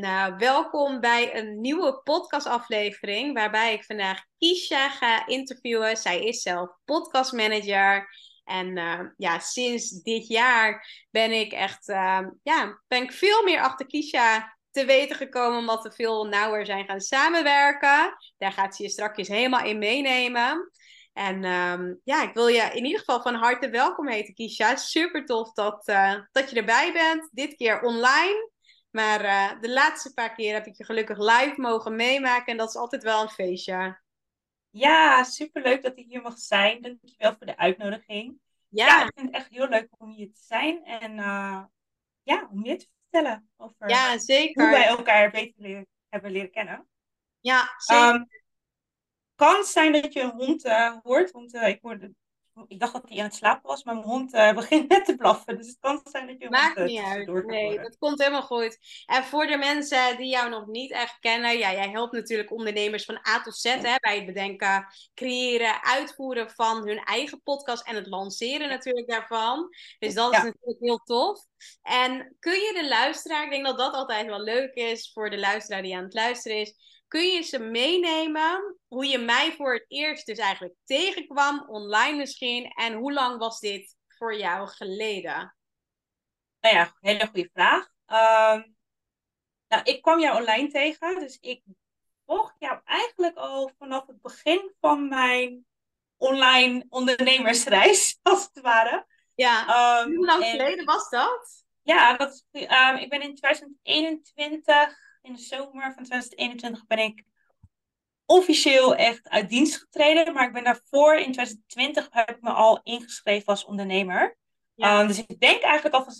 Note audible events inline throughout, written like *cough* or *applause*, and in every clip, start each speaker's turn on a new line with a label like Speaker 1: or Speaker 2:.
Speaker 1: Nou, welkom bij een nieuwe podcastaflevering waarbij ik vandaag Kisha ga interviewen. Zij is zelf podcastmanager. En uh, ja, sinds dit jaar ben ik echt, uh, ja, ben ik veel meer achter Kisha te weten gekomen, omdat we veel nauwer zijn gaan samenwerken. Daar gaat ze je straks helemaal in meenemen. En um, ja, ik wil je in ieder geval van harte welkom heten, Kisha. Super tof dat, uh, dat je erbij bent. Dit keer online. Maar uh, de laatste paar keer heb ik je gelukkig live mogen meemaken. En dat is altijd wel een feestje.
Speaker 2: Ja, superleuk dat ik hier mag zijn. Dankjewel voor de uitnodiging. Ja. ja ik vind het echt heel leuk om hier te zijn. En uh, ja, om je te vertellen over
Speaker 1: ja, zeker.
Speaker 2: hoe wij elkaar beter leren, hebben leren kennen.
Speaker 1: Ja, zeker. Um,
Speaker 2: kan zijn dat je een hond uh, hoort. Want ik hoorde ik dacht dat hij aan het slapen was, maar mijn hond uh, *laughs* begint net te blaffen. Dus het kan zijn dat je
Speaker 1: Maakt
Speaker 2: hond,
Speaker 1: niet uit. Nee, dat komt helemaal goed. En voor de mensen die jou nog niet echt kennen, ja, jij helpt natuurlijk ondernemers van A tot Z hè, bij het bedenken, creëren, uitvoeren van hun eigen podcast en het lanceren natuurlijk daarvan. Dus dat is natuurlijk heel tof. En kun je de luisteraar, ik denk dat dat altijd wel leuk is voor de luisteraar die aan het luisteren is Kun je ze meenemen hoe je mij voor het eerst dus eigenlijk tegenkwam, online misschien, en hoe lang was dit voor jou geleden?
Speaker 2: Nou ja, hele goede vraag. Um, nou, ik kwam jou online tegen, dus ik volg jou eigenlijk al vanaf het begin van mijn online ondernemersreis, *laughs* als het ware.
Speaker 1: Ja, um, hoe lang geleden was dat?
Speaker 2: Ja, dat um, ik ben in 2021 in de zomer van 2021 ben ik officieel echt uit dienst getreden. Maar ik ben daarvoor, in 2020, heb ik me al ingeschreven als ondernemer. Ja. Um, dus ik denk eigenlijk al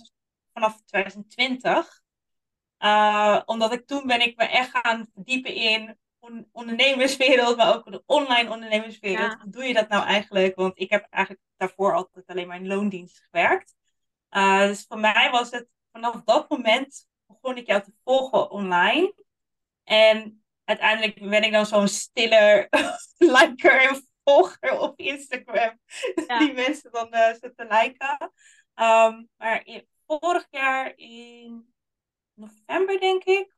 Speaker 2: vanaf 2020. Uh, omdat ik toen ben ik me echt gaan verdiepen in on ondernemerswereld, maar ook de online ondernemerswereld. Ja. Hoe doe je dat nou eigenlijk? Want ik heb eigenlijk daarvoor altijd alleen maar in loondienst gewerkt. Uh, dus voor mij was het vanaf dat moment begon ik jou te volgen online. En uiteindelijk ben ik dan zo'n stiller *laughs* liker en volger op Instagram. *laughs* Die mensen dan uh, zitten liken. Um, maar in, vorig jaar in november, denk ik.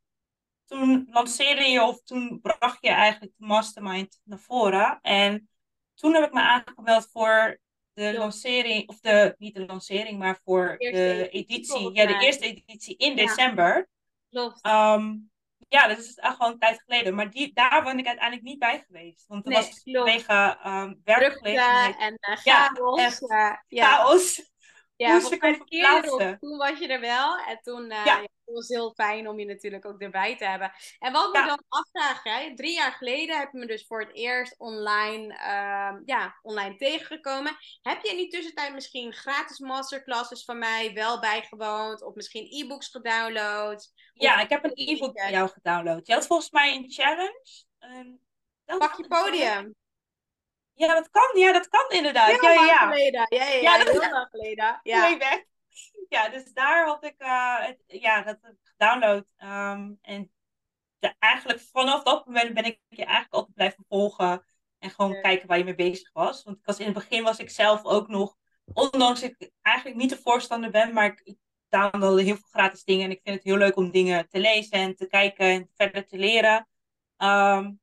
Speaker 2: Toen lanceerde je, of toen bracht je eigenlijk de mastermind naar voren. En toen heb ik me aangemeld voor de lancering, of de, niet de lancering, maar voor de editie, ja, de eerste editie in december.
Speaker 1: Klopt.
Speaker 2: Um, ja, dat is echt al een tijd geleden. Maar die, daar ben ik uiteindelijk niet bij geweest. Want
Speaker 1: nee,
Speaker 2: was vanwege um, werkgelegenheid.
Speaker 1: en uh, chaos. Ja, echt,
Speaker 2: uh, ja. chaos.
Speaker 1: Ja, Moest ik keer toen was je er wel. En toen uh, ja. het was heel fijn om je natuurlijk ook erbij te hebben. En wat me dan afvraag, hè, drie jaar geleden heb je me dus voor het eerst online, uh, ja, online tegengekomen. Heb je in die tussentijd misschien gratis masterclasses van mij wel bijgewoond? Of misschien e-books gedownload?
Speaker 2: Ja, ik heb een e-book van jou gedownload. Je had volgens mij een challenge.
Speaker 1: Um, Pak je podium.
Speaker 2: Ja, dat kan. Ja, dat kan inderdaad.
Speaker 1: Heel
Speaker 2: ja, ja,
Speaker 1: ja. geleden. Ja, ja, ja, ja dat heel lang geleden. *laughs* Ja.
Speaker 2: weg. Ja, dus daar had ik uh, het, ja, dat gedownload. Um, en de, eigenlijk vanaf dat moment ben ik je eigenlijk altijd blijven volgen. En gewoon kijken waar je mee bezig was. Want ik was, in het begin was ik zelf ook nog, ondanks ik eigenlijk niet de voorstander ben, maar ik, ik downloadde heel veel gratis dingen. En ik vind het heel leuk om dingen te lezen en te kijken en verder te leren. Um,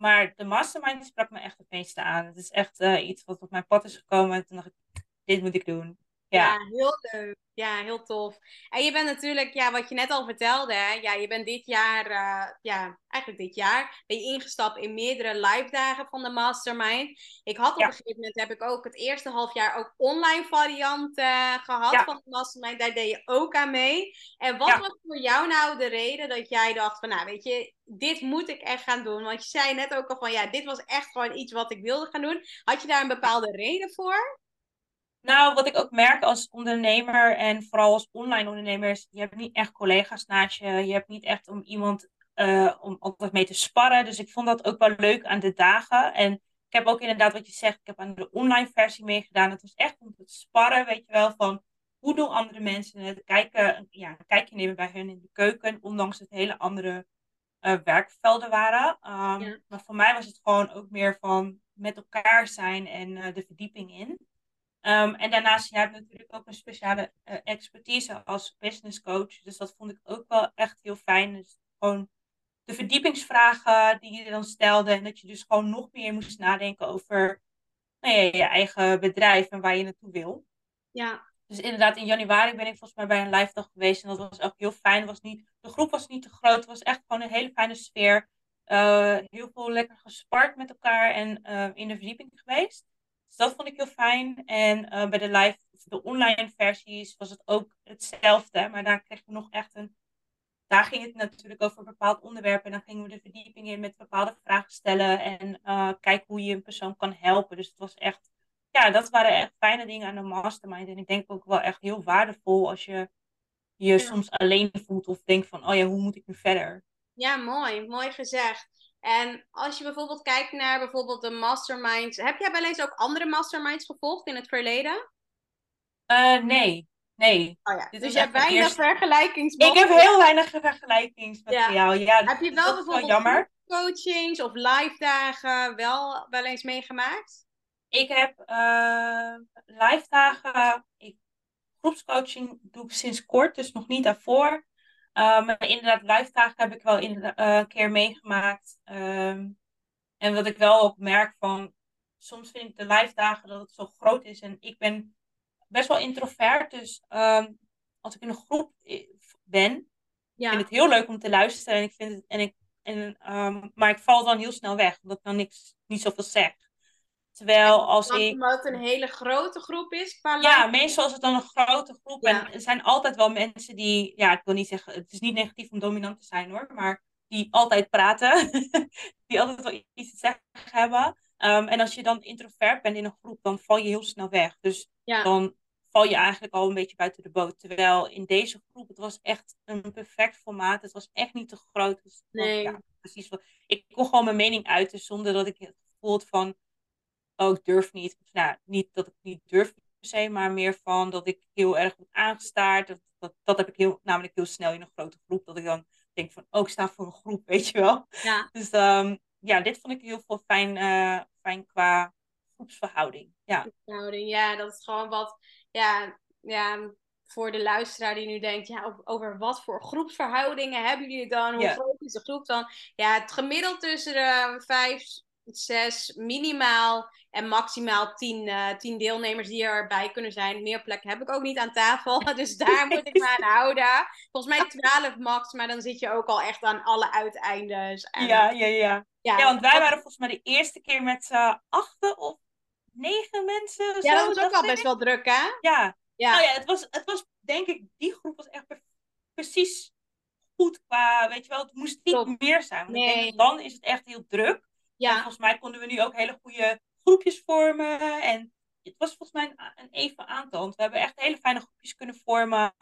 Speaker 2: maar de mastermind sprak me echt het meeste aan. Het is echt uh, iets wat op mijn pad is gekomen. En toen dacht ik, dit moet ik doen. Ja.
Speaker 1: ja, heel leuk. Ja, heel tof. En je bent natuurlijk, ja, wat je net al vertelde, hè, ja, je bent dit jaar, uh, ja, eigenlijk dit jaar, ben je ingestapt in meerdere live dagen van de Mastermind. Ik had op een gegeven moment, heb ik ook het eerste half jaar ook online varianten uh, gehad ja. van de Mastermind. Daar deed je ook aan mee. En wat was voor jou nou de reden dat jij dacht van, nou, weet je, dit moet ik echt gaan doen? Want je zei net ook al van, ja, dit was echt gewoon iets wat ik wilde gaan doen. Had je daar een bepaalde reden voor?
Speaker 2: Nou, wat ik ook merk als ondernemer en vooral als online ondernemer is, je hebt niet echt collega's naast je. Je hebt niet echt om iemand eh, om altijd mee te sparren. Dus ik vond dat ook wel leuk aan de dagen. En ik heb ook inderdaad wat je zegt, ik heb aan de online versie meegedaan. Het was echt om te sparren, weet je wel, van hoe doen andere mensen het? Kijken, ja, een kijkje nemen bij hun in de keuken, ondanks het hele andere uh, werkvelden waren. Um, Maar voor mij was het gewoon ook meer van met elkaar zijn en uh, de verdieping in. Um, en daarnaast, jij hebt natuurlijk ook een speciale uh, expertise als business coach. Dus dat vond ik ook wel echt heel fijn. Dus gewoon de verdiepingsvragen die je dan stelde. En dat je dus gewoon nog meer moest nadenken over nou ja, je eigen bedrijf en waar je naartoe wil.
Speaker 1: Ja.
Speaker 2: Dus inderdaad, in januari ben ik volgens mij bij een live dag geweest. En dat was ook heel fijn. Was niet, de groep was niet te groot. Het was echt gewoon een hele fijne sfeer. Uh, heel veel lekker gespart met elkaar en uh, in de verdieping geweest. Dus dat vond ik heel fijn. En uh, bij de live, de online versies was het ook hetzelfde. Maar daar kregen we nog echt een. Daar ging het natuurlijk over een bepaald onderwerp. En dan gingen we de verdieping in met bepaalde vragen stellen. En kijken hoe je een persoon kan helpen. Dus het was echt ja, dat waren echt fijne dingen aan de mastermind. En ik denk ook wel echt heel waardevol als je je soms alleen voelt of denkt van, oh ja, hoe moet ik nu verder?
Speaker 1: Ja, mooi. Mooi gezegd. En als je bijvoorbeeld kijkt naar bijvoorbeeld de masterminds, heb jij wel eens ook andere masterminds gevolgd in het verleden?
Speaker 2: Uh, nee, nee.
Speaker 1: Oh ja. dus je hebt weinig vergelijkingsmateriaal.
Speaker 2: Ik heb heel weinig vergelijkingsmateriaal. Ja, ja
Speaker 1: heb je wel bijvoorbeeld
Speaker 2: wel jammer.
Speaker 1: coachings of live dagen wel, wel eens meegemaakt?
Speaker 2: Ik heb uh, live dagen, ik, groepscoaching doe ik sinds kort, dus nog niet daarvoor. Uh, maar inderdaad, live dagen heb ik wel in, uh, een keer meegemaakt. Um, en wat ik wel ook merk van, soms vind ik de live dagen dat het zo groot is. En ik ben best wel introvert, dus um, als ik in een groep ben, ja. vind ik het heel leuk om te luisteren. En ik vind het, en ik, en, um, maar ik val dan heel snel weg, omdat ik dan niks, niet zoveel zeg. Terwijl als ik.
Speaker 1: Omdat het een hele grote groep is qua
Speaker 2: Ja, meestal is het dan een grote groep. En er zijn altijd wel mensen die. Ja, ik wil niet zeggen. Het is niet negatief om dominant te zijn hoor. Maar die altijd praten. *laughs* die altijd wel iets te zeggen hebben. Um, en als je dan introvert bent in een groep, dan val je heel snel weg. Dus
Speaker 1: ja.
Speaker 2: dan val je eigenlijk al een beetje buiten de boot. Terwijl in deze groep, het was echt een perfect formaat. Het was echt niet te groot. Dus
Speaker 1: nee.
Speaker 2: Ja, precies. Ik kon gewoon mijn mening uiten zonder dat ik het gevoel had van oh, ik durf niet. Nou, niet dat ik niet durf per se, maar meer van dat ik heel erg word aangestaard. Dat, dat, dat heb ik heel, namelijk heel snel in een grote groep. Dat ik dan denk van, oh, ik sta voor een groep, *laughs* weet je wel.
Speaker 1: Ja.
Speaker 2: Dus um, ja, dit vond ik heel veel fijn, uh, fijn qua groepsverhouding. Ja.
Speaker 1: Groepsverhouding, ja, dat is gewoon wat, ja, ja, voor de luisteraar die nu denkt, ja, over wat voor groepsverhoudingen hebben jullie dan? Hoe groot is de groep dan? Ja, het gemiddeld tussen de vijf, zes minimaal en maximaal tien, eh, tien deelnemers die erbij kunnen zijn. Meer plekken heb ik ook niet aan tafel, *laughs* dus daar moet ik me aan houden. Volgens mij twaalf max, maar dan zit je ook al echt aan alle uiteindes. En,
Speaker 2: Ja, ja, ja.
Speaker 1: ja,
Speaker 2: Ja, want wij waren volgens mij de eerste keer met z'n achten of negen mensen.
Speaker 1: ja,
Speaker 2: zo,
Speaker 1: dat is ook al best wel druk, hè?
Speaker 2: Ja.
Speaker 1: Ja,
Speaker 2: Nou ja, het was, het was denk ik, die groep was echt pre- precies goed qua, weet je wel, het moest niet meer zijn. Want ik
Speaker 1: Nee.
Speaker 2: denk, dan is het echt heel druk. En
Speaker 1: ja,
Speaker 2: volgens mij konden we nu ook hele goede groepjes vormen. En het was volgens mij een, een even aantal. Want we hebben echt hele fijne groepjes kunnen vormen.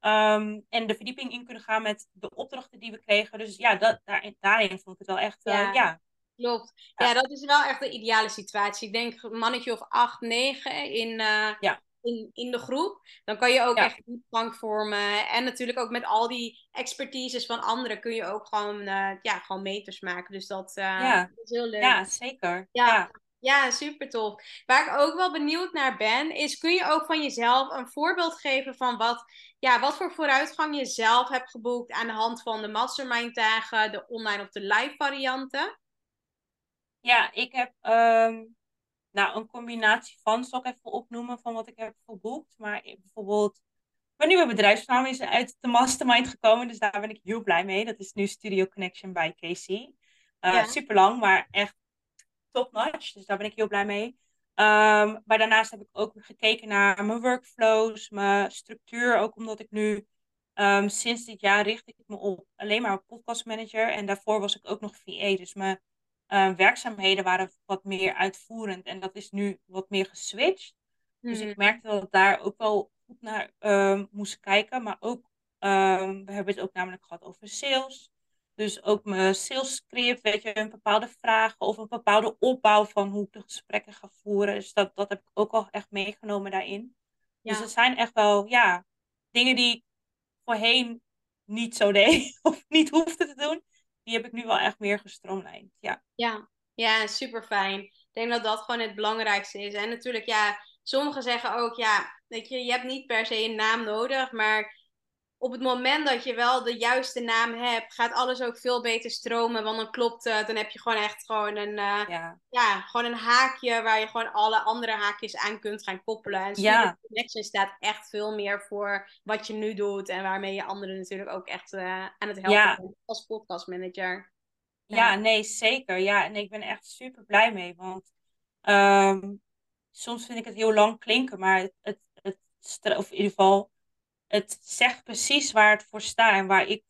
Speaker 2: ehm, en de verdieping in kunnen gaan met de opdrachten die we kregen. Dus ja, dat, daarin, daarin vond ik het wel echt, eh,
Speaker 1: Ja.
Speaker 2: ja.
Speaker 1: klopt.
Speaker 2: Ja.
Speaker 1: Ja, dat is wel echt de ideale situatie. Ik denk een mannetje of acht, negen in, eh,
Speaker 2: Ja.
Speaker 1: In, in de groep. Dan kan je ook
Speaker 2: Ja.
Speaker 1: echt diepgang vormen. En natuurlijk ook met al die expertises van anderen kun je ook gewoon, eh, ja, gewoon meters maken. Dus dat, eh,
Speaker 2: Ja.
Speaker 1: dat is heel leuk.
Speaker 2: ja, zeker.
Speaker 1: Ja.
Speaker 2: Ja.
Speaker 1: Ja, super tof. Waar ik ook wel benieuwd naar ben, is kun je ook van jezelf een voorbeeld geven van wat, ja, wat voor vooruitgang je zelf hebt geboekt aan de hand van de mastermind dagen, de online of de live varianten?
Speaker 2: Ja, ik heb ehm, nou, een combinatie van, zal ik even opnoemen, van wat ik heb geboekt. Maar bijvoorbeeld, mijn nieuwe bedrijfsnaam is uit de mastermind gekomen, dus daar ben ik heel blij mee. Dat is nu Studio Connection bij Casey. Eh
Speaker 1: Ja.
Speaker 2: Super lang, maar echt top notch, dus daar ben ik heel blij mee. Ehm, maar daarnaast heb ik ook gekeken naar mijn workflows, mijn structuur, ook omdat ik nu ehm, sinds dit jaar richt ik me op alleen maar een podcastmanager. En daarvoor was ik ook nog VA, dus mijn eh, werkzaamheden waren wat meer uitvoerend. En dat is nu wat meer geswitcht. Dus ik merkte dat ik daar ook wel goed naar ehm, moest kijken. Maar ook, ehm, we hebben het ook namelijk gehad over sales. Dus ook mijn sales script, weet je, een bepaalde vragen of een bepaalde opbouw van hoe ik de gesprekken ga voeren. Dus dat, dat heb ik ook al echt meegenomen daarin. Dus het zijn echt wel, ja, dingen die ik voorheen niet zo deed *laughs* of niet hoefde te doen. Die heb ik nu wel echt meer gestroomlijnd, ja.
Speaker 1: Ja, ja super fijn. Ik denk dat dat gewoon het belangrijkste is. En natuurlijk, ja, sommigen zeggen ook, ja, weet je, je hebt niet per se een naam nodig, maar op het moment dat je wel de juiste naam hebt, gaat alles ook veel beter stromen. Want dan klopt het. Dan heb je gewoon echt gewoon een, uh, ja. ja. gewoon een haakje waar je gewoon alle andere haakjes aan kunt gaan koppelen. En ja. Connection staat echt veel meer voor wat je nu doet. En waarmee je anderen natuurlijk ook echt uh, aan het helpen ja. bent als podcastmanager.
Speaker 2: Ja. ja, nee, zeker. Ja, en ik ben echt super blij mee. Want um, soms vind ik het heel lang klinken, maar het, het, het of in ieder geval het zegt precies waar het voor staat en waar ik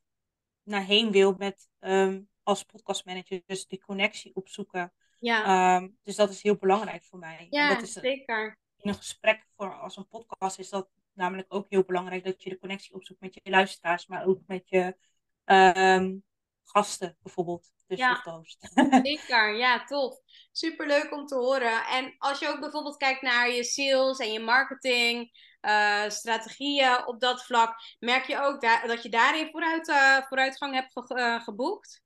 Speaker 2: naar heen wil met um, als podcastmanager. Dus die connectie opzoeken. Ja. Um, dus dat is heel belangrijk voor mij.
Speaker 1: Ja,
Speaker 2: en dat is,
Speaker 1: zeker.
Speaker 2: In een gesprek voor, als een podcast is dat namelijk ook heel belangrijk dat je de connectie opzoekt met je luisteraars, maar ook met je um, gasten bijvoorbeeld. Dus ja, *laughs*
Speaker 1: zeker. Ja, tof. Superleuk om te horen. En als je ook bijvoorbeeld kijkt naar je sales en je marketing, uh, strategieën op dat vlak. Merk je ook dat je daarin vooruit, uh, vooruitgang hebt ge uh, geboekt?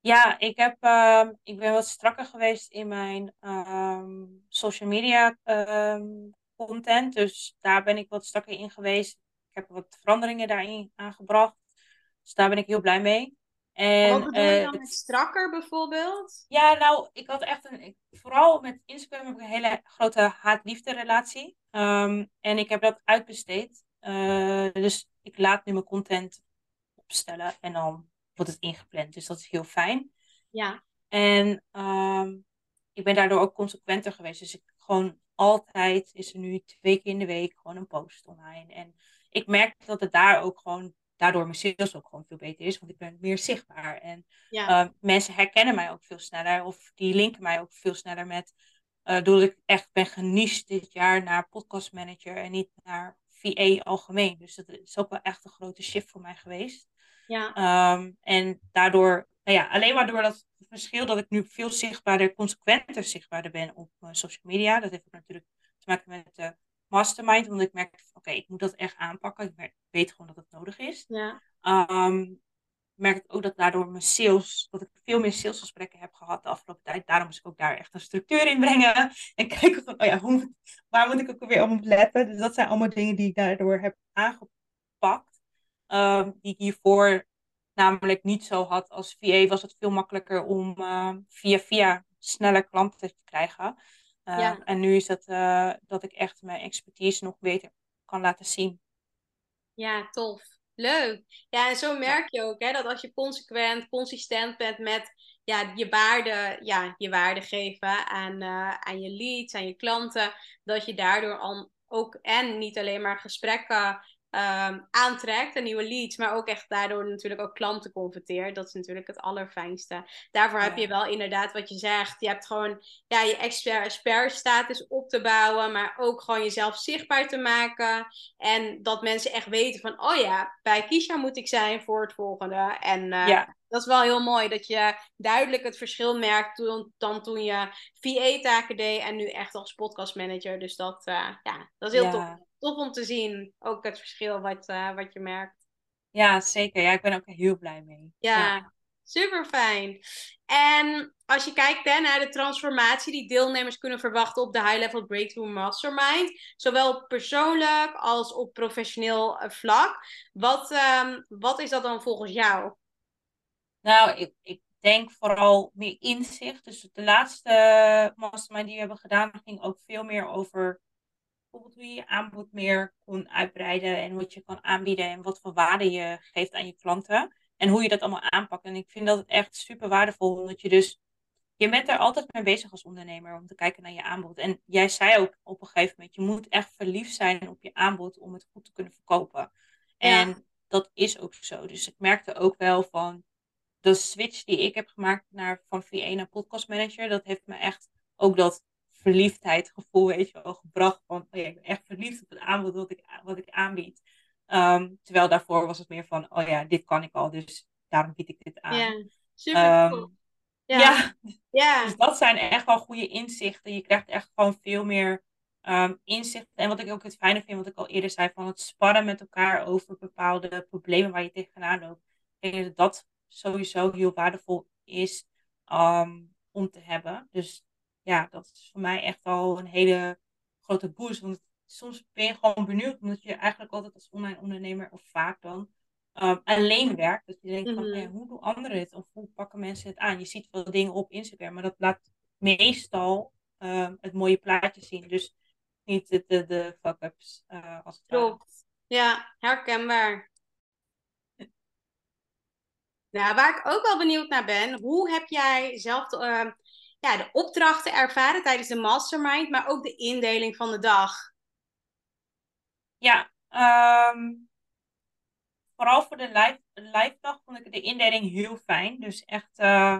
Speaker 2: Ja, ik, heb, ehm, ik ben wat strakker geweest in mijn um, social media um, content. Dus daar ben ik wat strakker in geweest. Ik heb wat veranderingen daarin aangebracht. Dus daar ben ik heel blij mee.
Speaker 1: En, wat bedoel je dan met strakker bijvoorbeeld?
Speaker 2: Ja, nou, ik had echt een. Ik, vooral met Instagram heb ik een hele grote haat-liefde relatie. Um, en ik heb dat uitbesteed. Uh, dus ik laat nu mijn content opstellen en dan wordt het ingepland. Dus dat is heel fijn.
Speaker 1: Ja.
Speaker 2: En um, ik ben daardoor ook consequenter geweest. Dus ik gewoon altijd is er nu twee keer in de week gewoon een post online. En ik merk dat het daar ook gewoon daardoor mijn sales ook gewoon veel beter is, want ik ben meer zichtbaar. En ja. uh, mensen herkennen mij ook veel sneller, of die linken mij ook veel sneller met, uh, doordat ik echt ben geniest dit jaar naar podcast manager en niet naar VA algemeen. Dus dat is ook wel echt een grote shift voor mij geweest.
Speaker 1: Ja.
Speaker 2: Um, en daardoor, nou ja, alleen maar door dat verschil dat ik nu veel zichtbaarder, consequenter zichtbaarder ben op uh, social media. Dat heeft natuurlijk te maken met de mastermind, want ik merk, oké, ik moet dat echt aanpakken. Ik weet gewoon dat het nodig is.
Speaker 1: Ja.
Speaker 2: Um, merk ik ook dat daardoor mijn sales, dat ik veel meer salesgesprekken heb gehad de afgelopen tijd. Daarom moest ik ook daar echt een structuur in brengen. *laughs* En kijken van, oh ja, hoe, waar moet ik ook weer op letten? Dus dat zijn allemaal dingen die ik daardoor heb aangepakt. Um, die ik hiervoor namelijk niet zo had. Als VA was het veel makkelijker om uh, via via sneller klanten te krijgen. Uh, En nu is dat uh, dat ik echt mijn expertise nog beter kan laten zien.
Speaker 1: Ja, tof. Leuk. Ja, en zo merk je ook hè, dat als je consequent, consistent bent met ja, je waarde, ja, je waarde geven aan, uh, aan je leads, aan je klanten, dat je daardoor al ook en niet alleen maar gesprekken um, aantrekt, een nieuwe leads, maar ook echt daardoor natuurlijk ook klanten converteert. Dat is natuurlijk het allerfijnste. Daarvoor heb je wel inderdaad wat je zegt. Je hebt gewoon ja, je expert status op te bouwen, maar ook gewoon jezelf zichtbaar te maken. En dat mensen echt weten van, oh ja, bij Kisha moet ik zijn voor het volgende. En uh, ja dat is wel heel mooi dat je duidelijk het verschil merkt toen, dan toen je VA-taken deed en nu echt als podcastmanager. Dus dat, uh, ja, dat is heel tof. Tof om te zien, ook het verschil wat, uh, wat je merkt.
Speaker 2: Ja, zeker. Ja, ik ben ook heel blij mee.
Speaker 1: Ja, ja. super fijn. En als je kijkt hè, naar de transformatie die deelnemers kunnen verwachten op de High Level Breakthrough Mastermind, zowel persoonlijk als op professioneel eh, vlak, wat, um, wat is dat dan volgens jou?
Speaker 2: Nou, ik, ik denk vooral meer inzicht. Dus de laatste mastermind die we hebben gedaan, ging ook veel meer over bijvoorbeeld hoe je je aanbod meer kon uitbreiden en wat je kan aanbieden en wat voor waarde je geeft aan je klanten. En hoe je dat allemaal aanpakt. En ik vind dat echt super waardevol, omdat je dus, je bent er altijd mee bezig als ondernemer om te kijken naar je aanbod. En jij zei ook op een gegeven moment, je moet echt verliefd zijn op je aanbod om het goed te kunnen verkopen. En dat is ook zo. Dus ik merkte ook wel van, de switch die ik heb gemaakt naar, van V1 naar podcast manager, dat heeft me echt ook dat verliefdheidgevoel, weet je wel, gebracht. Van, oh ja, ik ben echt verliefd op het aanbod wat ik, wat ik aanbied. Um, terwijl daarvoor was het meer van, oh ja, dit kan ik al, dus daarom bied ik dit aan.
Speaker 1: Ja, super cool.
Speaker 2: Ehm, ja.
Speaker 1: Ja. *laughs* ja.
Speaker 2: Dus dat zijn echt wel goede inzichten. Je krijgt echt gewoon veel meer um, inzicht. En wat ik ook het fijne vind, wat ik al eerder zei, van het sparren met elkaar over bepaalde problemen waar je tegenaan loopt. Ik denk dat dat sowieso heel waardevol is om te hebben. Dus ja, dat is voor mij echt al een hele grote boost. Want soms ben je gewoon benieuwd, omdat je eigenlijk altijd als online ondernemer, of vaak dan, um, alleen werkt. Dat je denkt van,
Speaker 1: Mhm.
Speaker 2: hey, hoe doen anderen het? Of hoe pakken mensen het aan? Je ziet wel dingen op Instagram, maar dat laat meestal um, het mooie plaatje zien. Dus niet de, de, de fuck-ups, uh, als het.
Speaker 1: Klopt. Ja, herkenbaar. Nou, waar ik ook wel benieuwd naar ben, hoe heb jij zelf de, eh, ja, de opdrachten ervaren tijdens de mastermind, maar ook de indeling van de dag?
Speaker 2: Ja, ehm, vooral voor de live, live dag vond ik de indeling heel fijn. Dus echt, eh,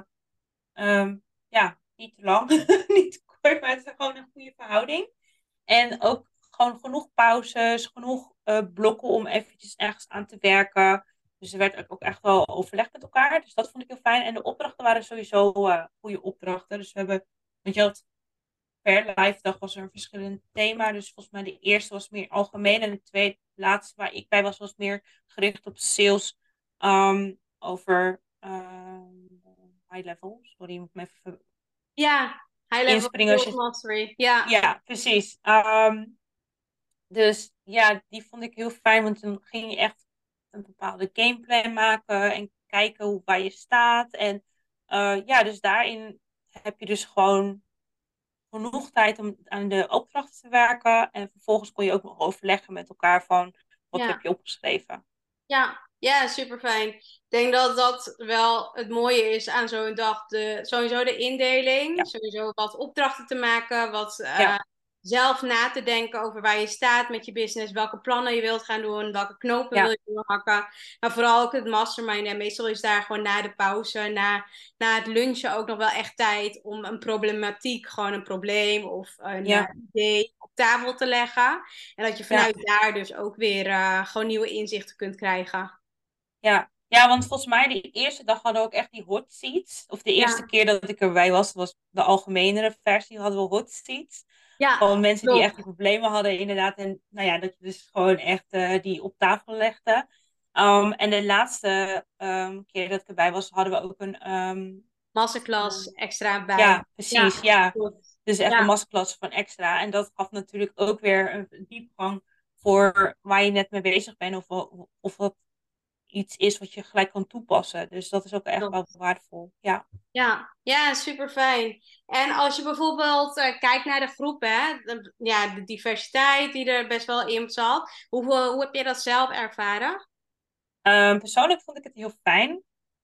Speaker 2: ehm, ja, niet te lang, *laughs* niet te kort, maar het is gewoon een goede verhouding. En ook gewoon genoeg pauzes, genoeg eh, blokken om eventjes ergens aan te werken. Dus er werd ook echt wel overleg met elkaar. Dus dat vond ik heel fijn. En de opdrachten waren sowieso eh, goede opdrachten. Dus we hebben, want je had per live dag was er een verschillend thema. Dus volgens mij de eerste was meer algemeen. En de tweede, laatste waar ik bij was, was meer gericht op sales. um, over um, high level. Sorry, moet ik me even
Speaker 1: Ja, high level sales mastery. Ja,
Speaker 2: Ja, precies. Ehm, dus ja, die vond ik heel fijn, want toen ging je echt een bepaalde gameplan maken en kijken hoe, waar je staat. En eh, ja, dus daarin heb je dus gewoon genoeg tijd om aan de opdrachten te werken. En vervolgens kon je ook nog overleggen met elkaar van wat
Speaker 1: Ja.
Speaker 2: heb je opgeschreven.
Speaker 1: ja, ja, super fijn. Ik denk dat dat wel het mooie is aan zo'n dag. De, sowieso de indeling,
Speaker 2: Ja.
Speaker 1: sowieso wat opdrachten te maken, wat eh,
Speaker 2: Ja.
Speaker 1: Zelf na te denken over waar je staat met je business, welke plannen je wilt gaan doen, welke knopen
Speaker 2: Ja.
Speaker 1: wil je doorhakken. Maar vooral ook het mastermind. En meestal is daar gewoon na de pauze, na, na het lunchen ook nog wel echt tijd om een problematiek, gewoon een probleem of een
Speaker 2: Ja.
Speaker 1: eh, idee op tafel te leggen. En dat je vanuit daar dus ook weer eh, gewoon nieuwe inzichten kunt krijgen.
Speaker 2: Ja. Ja, want volgens mij de eerste dag hadden we ook echt die hot seats. Of de eerste keer dat ik erbij was, was de algemenere versie, hadden we hot seats.
Speaker 1: Ja,
Speaker 2: Gewoon mensen die echt problemen hadden, inderdaad. En nou ja, dat je dus gewoon echt eh, die op tafel legde. Um, en de laatste um, keer dat ik erbij was, hadden we ook een. Um,
Speaker 1: masterclass extra bij.
Speaker 2: ja, precies. Ja. Dus echt een masterclass van extra. En dat gaf natuurlijk ook weer een diepgang voor waar je net mee bezig bent. Of, of wat iets is wat je gelijk kan toepassen. Dus dat is ook echt wel waardevol. Ja.
Speaker 1: Ja, ja, super fijn. En als je bijvoorbeeld eh, kijkt naar de groep, hè, de, ja, de diversiteit die er best wel in zat, hoe, hoe heb je dat zelf ervaren?
Speaker 2: Um, persoonlijk vond ik het heel fijn.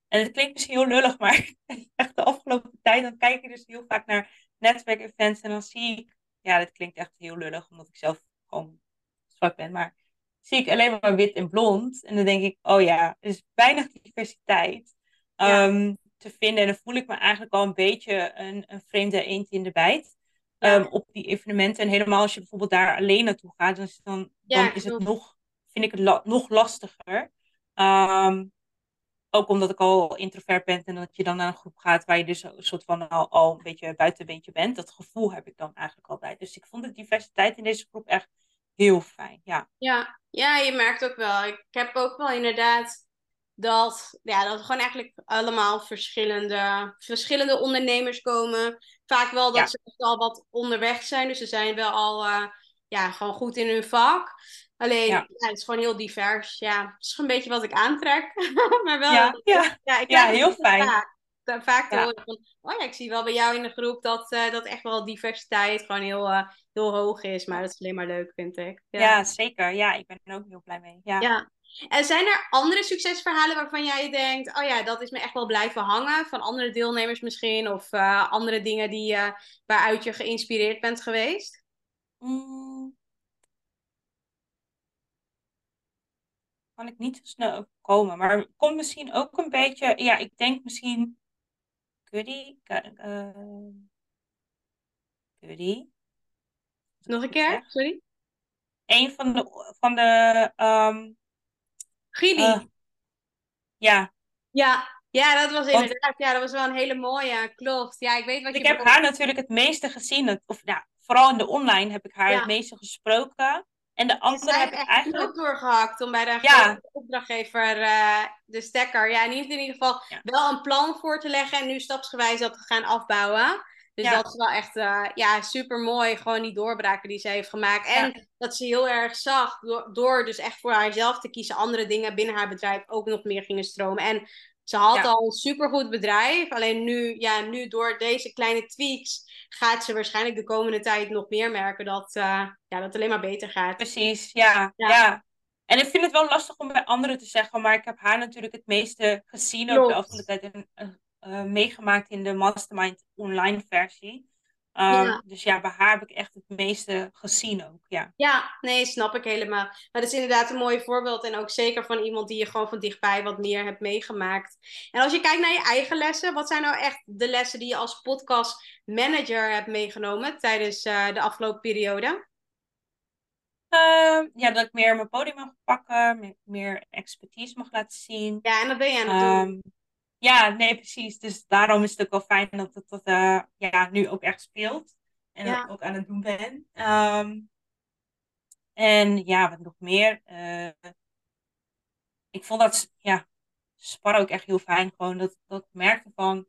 Speaker 2: En het klinkt misschien heel lullig, maar *laughs* echt de afgelopen tijd, dan kijk ik dus heel vaak naar netwerkevents en dan zie ik, ja, dat klinkt echt heel lullig, omdat ik zelf gewoon zwart ben, maar zie ik alleen maar wit en blond. En dan denk ik, oh ja, er is weinig diversiteit
Speaker 1: Ja.
Speaker 2: um, te vinden. En dan voel ik me eigenlijk al een beetje een, een vreemde eend in de bijt.
Speaker 1: Ja.
Speaker 2: um, op die evenementen. En helemaal als je bijvoorbeeld daar alleen naartoe gaat, dan, is- dan,
Speaker 1: Ja,
Speaker 2: dan is het nog, vind ik het la- nog lastiger. Ehm, ook omdat ik al introvert ben en dat je dan naar een groep gaat waar je dus een soort van al, al een beetje buitenbeentje bent. Dat gevoel heb ik dan eigenlijk altijd. Dus ik vond de diversiteit in deze groep echt heel fijn. Ja,
Speaker 1: Ja, ja, je merkt ook wel. Ik heb ook wel inderdaad dat, ja, dat er gewoon eigenlijk allemaal verschillende, verschillende ondernemers komen. Vaak wel dat
Speaker 2: Ja.
Speaker 1: ze al wat onderweg zijn. Dus ze zijn wel al eh, ja, gewoon goed in hun vak. Alleen,
Speaker 2: Ja.
Speaker 1: ja. het is gewoon heel divers. Ja, het is gewoon een beetje wat ik aantrek. *laughs* maar wel,
Speaker 2: ja, ja,
Speaker 1: ja, ik
Speaker 2: heel fijn.
Speaker 1: Vaak, vaak te horen van, oh ja, ik zie wel bij jou in de groep dat, eh, dat echt wel diversiteit gewoon heel, eh, heel hoog is. Maar dat is alleen maar leuk, vind ik.
Speaker 2: Ja. zeker. Ja, ik ben er ook heel blij mee. Ja.
Speaker 1: Ja. En zijn er andere succesverhalen waarvan jij denkt, oh ja, dat is me echt wel blijven hangen, van andere deelnemers misschien, of eh, andere dingen die, eh, waaruit je geïnspireerd bent geweest?
Speaker 2: Mm. Kan ik niet zo snel komen. Maar het komt misschien ook een beetje. Ja, ik denk misschien. Goody. eh Goody.
Speaker 1: Nog een keer, sorry?
Speaker 2: Een van de. Van de ehm,
Speaker 1: Gidi.
Speaker 2: eh, ja,
Speaker 1: ja, Ja, dat was
Speaker 2: Want-
Speaker 1: inderdaad, ja, dat was wel een hele mooie, klopt. Ja, ik weet wat
Speaker 2: Ik
Speaker 1: je
Speaker 2: heb
Speaker 1: bedoelt.
Speaker 2: haar natuurlijk het meeste gezien. Of nou, vooral in de online heb ik haar
Speaker 1: Ja.
Speaker 2: het meeste gesproken. En de andere heb ik eigenlijk...
Speaker 1: doorgehakt om bij de
Speaker 2: Ja.
Speaker 1: opdrachtgever eh, de stekker, ja, niet in ieder geval
Speaker 2: Ja.
Speaker 1: wel een plan voor te leggen en nu stapsgewijs dat te gaan afbouwen. Dus
Speaker 2: Ja.
Speaker 1: dat is wel echt eh, ja, super mooi, gewoon die doorbraken die ze heeft gemaakt. En dat ze heel erg zag, door, door dus echt voor haarzelf te kiezen, andere dingen binnen haar bedrijf ook nog meer gingen stromen. En ze had
Speaker 2: Ja.
Speaker 1: al een supergoed bedrijf, alleen nu, ja, nu door deze kleine tweaks gaat ze waarschijnlijk de komende tijd nog meer merken dat, eh, ja, dat het alleen maar beter gaat.
Speaker 2: Precies, ja,
Speaker 1: Ja.
Speaker 2: En ik vind het wel lastig om bij anderen te zeggen, maar ik heb haar natuurlijk het meeste gezien
Speaker 1: Klopt.
Speaker 2: de afgelopen tijd en eh, meegemaakt in de Mastermind online versie. Um,
Speaker 1: Ja.
Speaker 2: Dus ja, bij haar heb ik echt het meeste gezien ook, ja.
Speaker 1: Ja, nee, snap ik helemaal. Maar dat is inderdaad een mooi voorbeeld. En ook zeker van iemand die je gewoon van dichtbij wat meer hebt meegemaakt. En als je kijkt naar je eigen lessen, wat zijn nou echt de lessen die je als podcast manager hebt meegenomen tijdens eh, de afgelopen periode?
Speaker 2: Ehm, ja, dat ik meer mijn podium mag pakken, meer, meer expertise mag laten zien.
Speaker 1: Ja, en dat ben je aan het doen.
Speaker 2: Ja, nee, precies. Dus daarom is het ook wel fijn dat het dat, eh, ja, nu ook echt speelt. En
Speaker 1: Ja.
Speaker 2: dat ik ook aan het doen ben. Ehm, en ja, wat nog meer. Eh, ik vond dat, ja, sparren ook echt heel fijn. Gewoon dat, dat ik merkte van,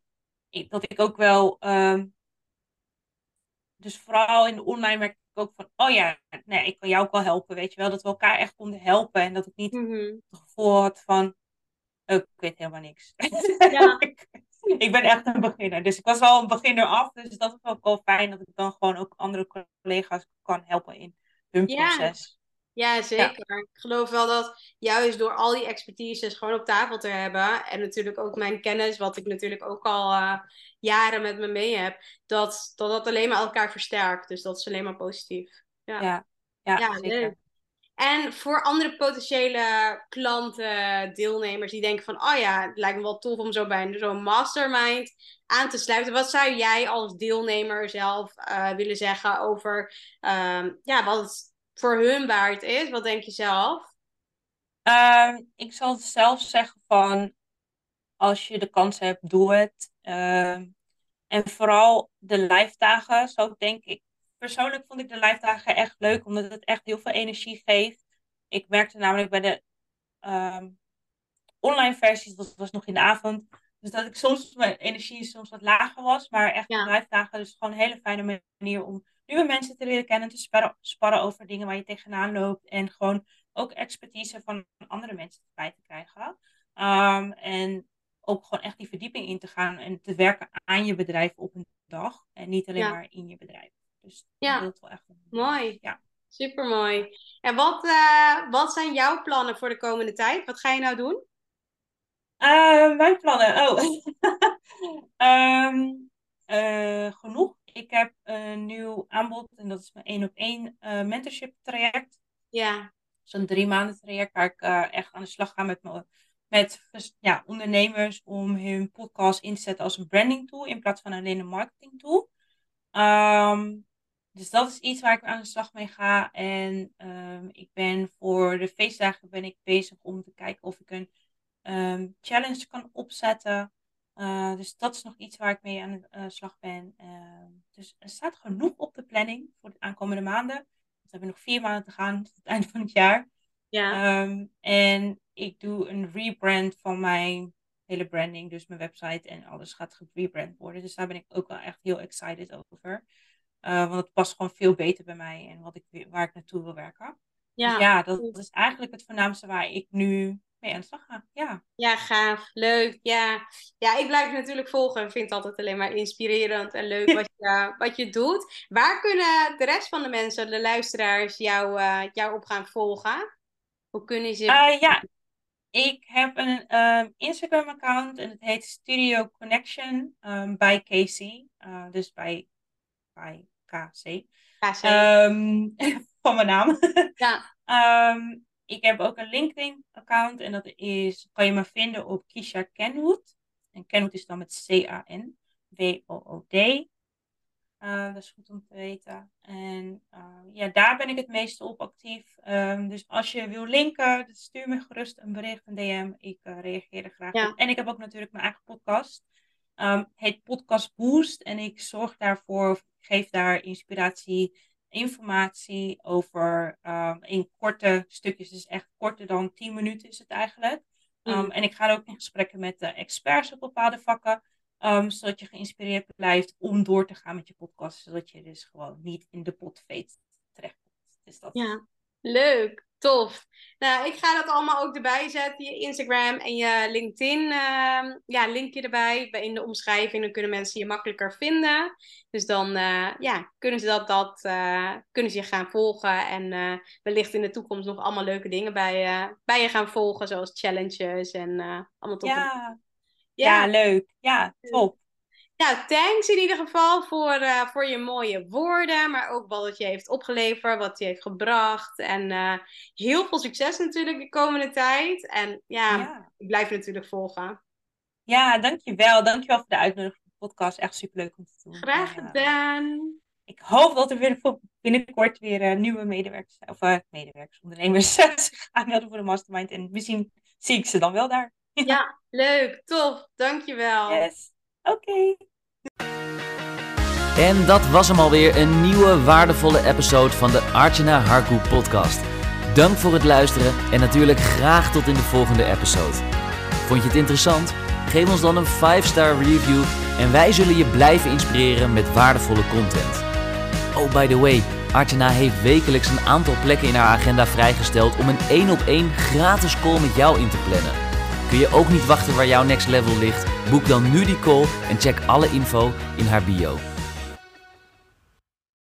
Speaker 2: ik, dat ik ook wel, ehm, dus vooral in de online merk ik ook van, oh ja, nee, ik kan jou ook wel helpen, weet je wel. Dat we elkaar echt konden helpen en dat ik niet
Speaker 1: Mhm.
Speaker 2: het gevoel had van, ik weet helemaal niks.
Speaker 1: Ja. *laughs*
Speaker 2: ik, ik ben echt een beginner. Dus ik was al een beginner af. Dus dat is ook wel fijn dat ik dan gewoon ook andere collega's kan helpen in hun
Speaker 1: Ja.
Speaker 2: proces.
Speaker 1: Ja, zeker. Ik geloof wel dat juist door al die expertises gewoon op tafel te hebben. En natuurlijk ook mijn kennis, wat ik natuurlijk ook al eh, jaren met me mee heb. Dat, dat dat alleen maar elkaar versterkt. Dus dat is alleen maar positief. Ja.
Speaker 2: Ja, ja,
Speaker 1: Ja,
Speaker 2: zeker.
Speaker 1: leuk. En voor andere potentiële klanten, deelnemers die denken van, oh ja, het lijkt me wel tof om zo bij zo'n mastermind aan te sluiten. Wat zou jij als deelnemer zelf eh, willen zeggen over ehm, ja, wat het voor hun waard is? Wat denk je zelf?
Speaker 2: Ehm, ik zal zelf zeggen van, als je de kans hebt, doe het. Ehm, en vooral de live dagen, zo denk ik. Persoonlijk vond ik de live dagen echt leuk, omdat het echt heel veel energie geeft. Ik merkte namelijk bij de ehm, online versies, dat was nog in de avond, dus dat ik soms mijn energie soms wat lager was. Maar echt
Speaker 1: Ja.
Speaker 2: de live dagen, dus gewoon een hele fijne manier om nieuwe mensen te leren kennen, te sparren, sparren over dingen waar je tegenaan loopt. En gewoon ook expertise van andere mensen bij te krijgen. Ehm, en ook gewoon echt die verdieping in te gaan en te werken aan je bedrijf op een dag. En niet alleen
Speaker 1: Ja.
Speaker 2: maar in je bedrijf. Dus
Speaker 1: Ja.
Speaker 2: dat wel echt
Speaker 1: Mooi.
Speaker 2: Ja.
Speaker 1: Supermooi. En wat, eh, wat zijn jouw plannen voor de komende tijd? Wat ga je nou doen?
Speaker 2: Eh, mijn plannen. Oh. *laughs* Ehm, eh, genoeg. Ik heb een nieuw aanbod en dat is mijn één op één mentorship traject.
Speaker 1: Ja,
Speaker 2: Zo'n drie maanden traject waar ik echt aan de slag ga met, me, met ja, ondernemers om hun podcast in te zetten als een branding tool in plaats van alleen een marketing tool. Ehm, dus dat is iets waar ik aan de slag mee ga. En ehm, ik ben voor de feestdagen ben ik bezig om te kijken of ik een ehm, challenge kan opzetten. Eh, dus dat is nog iets waar ik mee aan de eh, slag ben. Ehm, dus er staat genoeg op de planning voor de aankomende maanden. We hebben nog vier maanden te gaan *laughs* tot het einde van het jaar.
Speaker 1: ja,
Speaker 2: en ik doe een rebrand van mijn hele branding. Dus mijn website en alles gaat gerebrand worden. Dus daar ben ik ook wel echt heel excited over. Eh, want het past gewoon veel beter bij mij en wat ik, waar ik naartoe wil werken.
Speaker 1: ja.
Speaker 2: Dus ja, dat, dat is eigenlijk het voornaamste waar ik nu mee aan de slag ga. Ja,
Speaker 1: Ja, gaaf. Leuk. Ja. ja, ik blijf je natuurlijk volgen. Ik vind het altijd alleen maar inspirerend en leuk wat je, *laughs* wat je doet. Waar kunnen de rest van de mensen, de luisteraars, jou, eh, jou op gaan volgen? Hoe kunnen ze...
Speaker 2: Eh, ja. ik heb een ehm, Instagram-account en het heet Studio Connection ehm, bij Casey. Dus bij, bij KC. Ehm, *laughs* van mijn naam.
Speaker 1: ja. *laughs*
Speaker 2: Ehm, ik heb ook een LinkedIn-account en dat is, kan je me vinden op Kisha Kenwood. En Kenwood is dan met C-A-N-W-O-O-D. Uh, dat is goed om te weten. En uh, ja, daar ben ik het meeste op actief. Um, dus als je wil linken, stuur me gerust een bericht, een DM. Ik uh, reageer er graag
Speaker 1: Ja.
Speaker 2: op. En ik heb ook natuurlijk mijn eigen podcast. Um, heet Podcast Boost. En ik zorg daarvoor, geef daar inspiratie, informatie over um, in korte stukjes. Dus echt korter dan 10 minuten is het eigenlijk. Um,
Speaker 1: Mm.
Speaker 2: En ik ga ook in gesprekken met de experts op bepaalde vakken. Um, zodat je geïnspireerd blijft om door te gaan met je podcast. Zodat je dus gewoon niet in de potveet terechtkomt. Dus dat
Speaker 1: Ja, leuk. Tof. Nou, ik ga dat allemaal ook erbij zetten. Je Instagram en je LinkedIn. ehm, ja, linkje erbij bij- in de omschrijving. Dan kunnen mensen je makkelijker vinden. Dus dan eh, ja, kunnen ze dat, dat eh, kunnen ze je gaan volgen. En eh, wellicht in de toekomst nog allemaal leuke dingen bij, je bij je gaan volgen. Zoals challenges en allemaal top.
Speaker 2: ja, ja, leuk. Ja, top.
Speaker 1: Nou, thanks in ieder geval voor, eh, voor je mooie woorden, maar ook wat het je heeft opgeleverd, wat je heeft gebracht. En eh, heel veel succes natuurlijk de komende tijd. En ja,
Speaker 2: Ja.
Speaker 1: ik blijf je natuurlijk volgen.
Speaker 2: ja, dankjewel. Dankjewel voor de uitnodiging voor de podcast. Echt superleuk om te doen.
Speaker 1: Graag
Speaker 2: En, eh,
Speaker 1: gedaan.
Speaker 2: ik hoop dat er weer binnenkort weer nieuwe medewerkers, of medewerkers, ondernemers *laughs* zich aanmelden voor de mastermind. En misschien zie ik ze dan wel daar.
Speaker 1: Ja, leuk, tof, dankjewel.
Speaker 2: Yes. Oké.
Speaker 3: En dat was hem alweer, een nieuwe waardevolle episode van de Archana Harku podcast. Dank voor het luisteren en natuurlijk graag tot in de volgende episode. Vond je het interessant? Geef ons dan een 5-star review en wij zullen je blijven inspireren met waardevolle content. Oh, by the way, Archana heeft wekelijks een aantal plekken in haar agenda vrijgesteld om een 1 op 1 gratis call met jou in te plannen. Kun je ook niet wachten waar jouw next level ligt? Boek dan nu die call en check alle info in haar bio.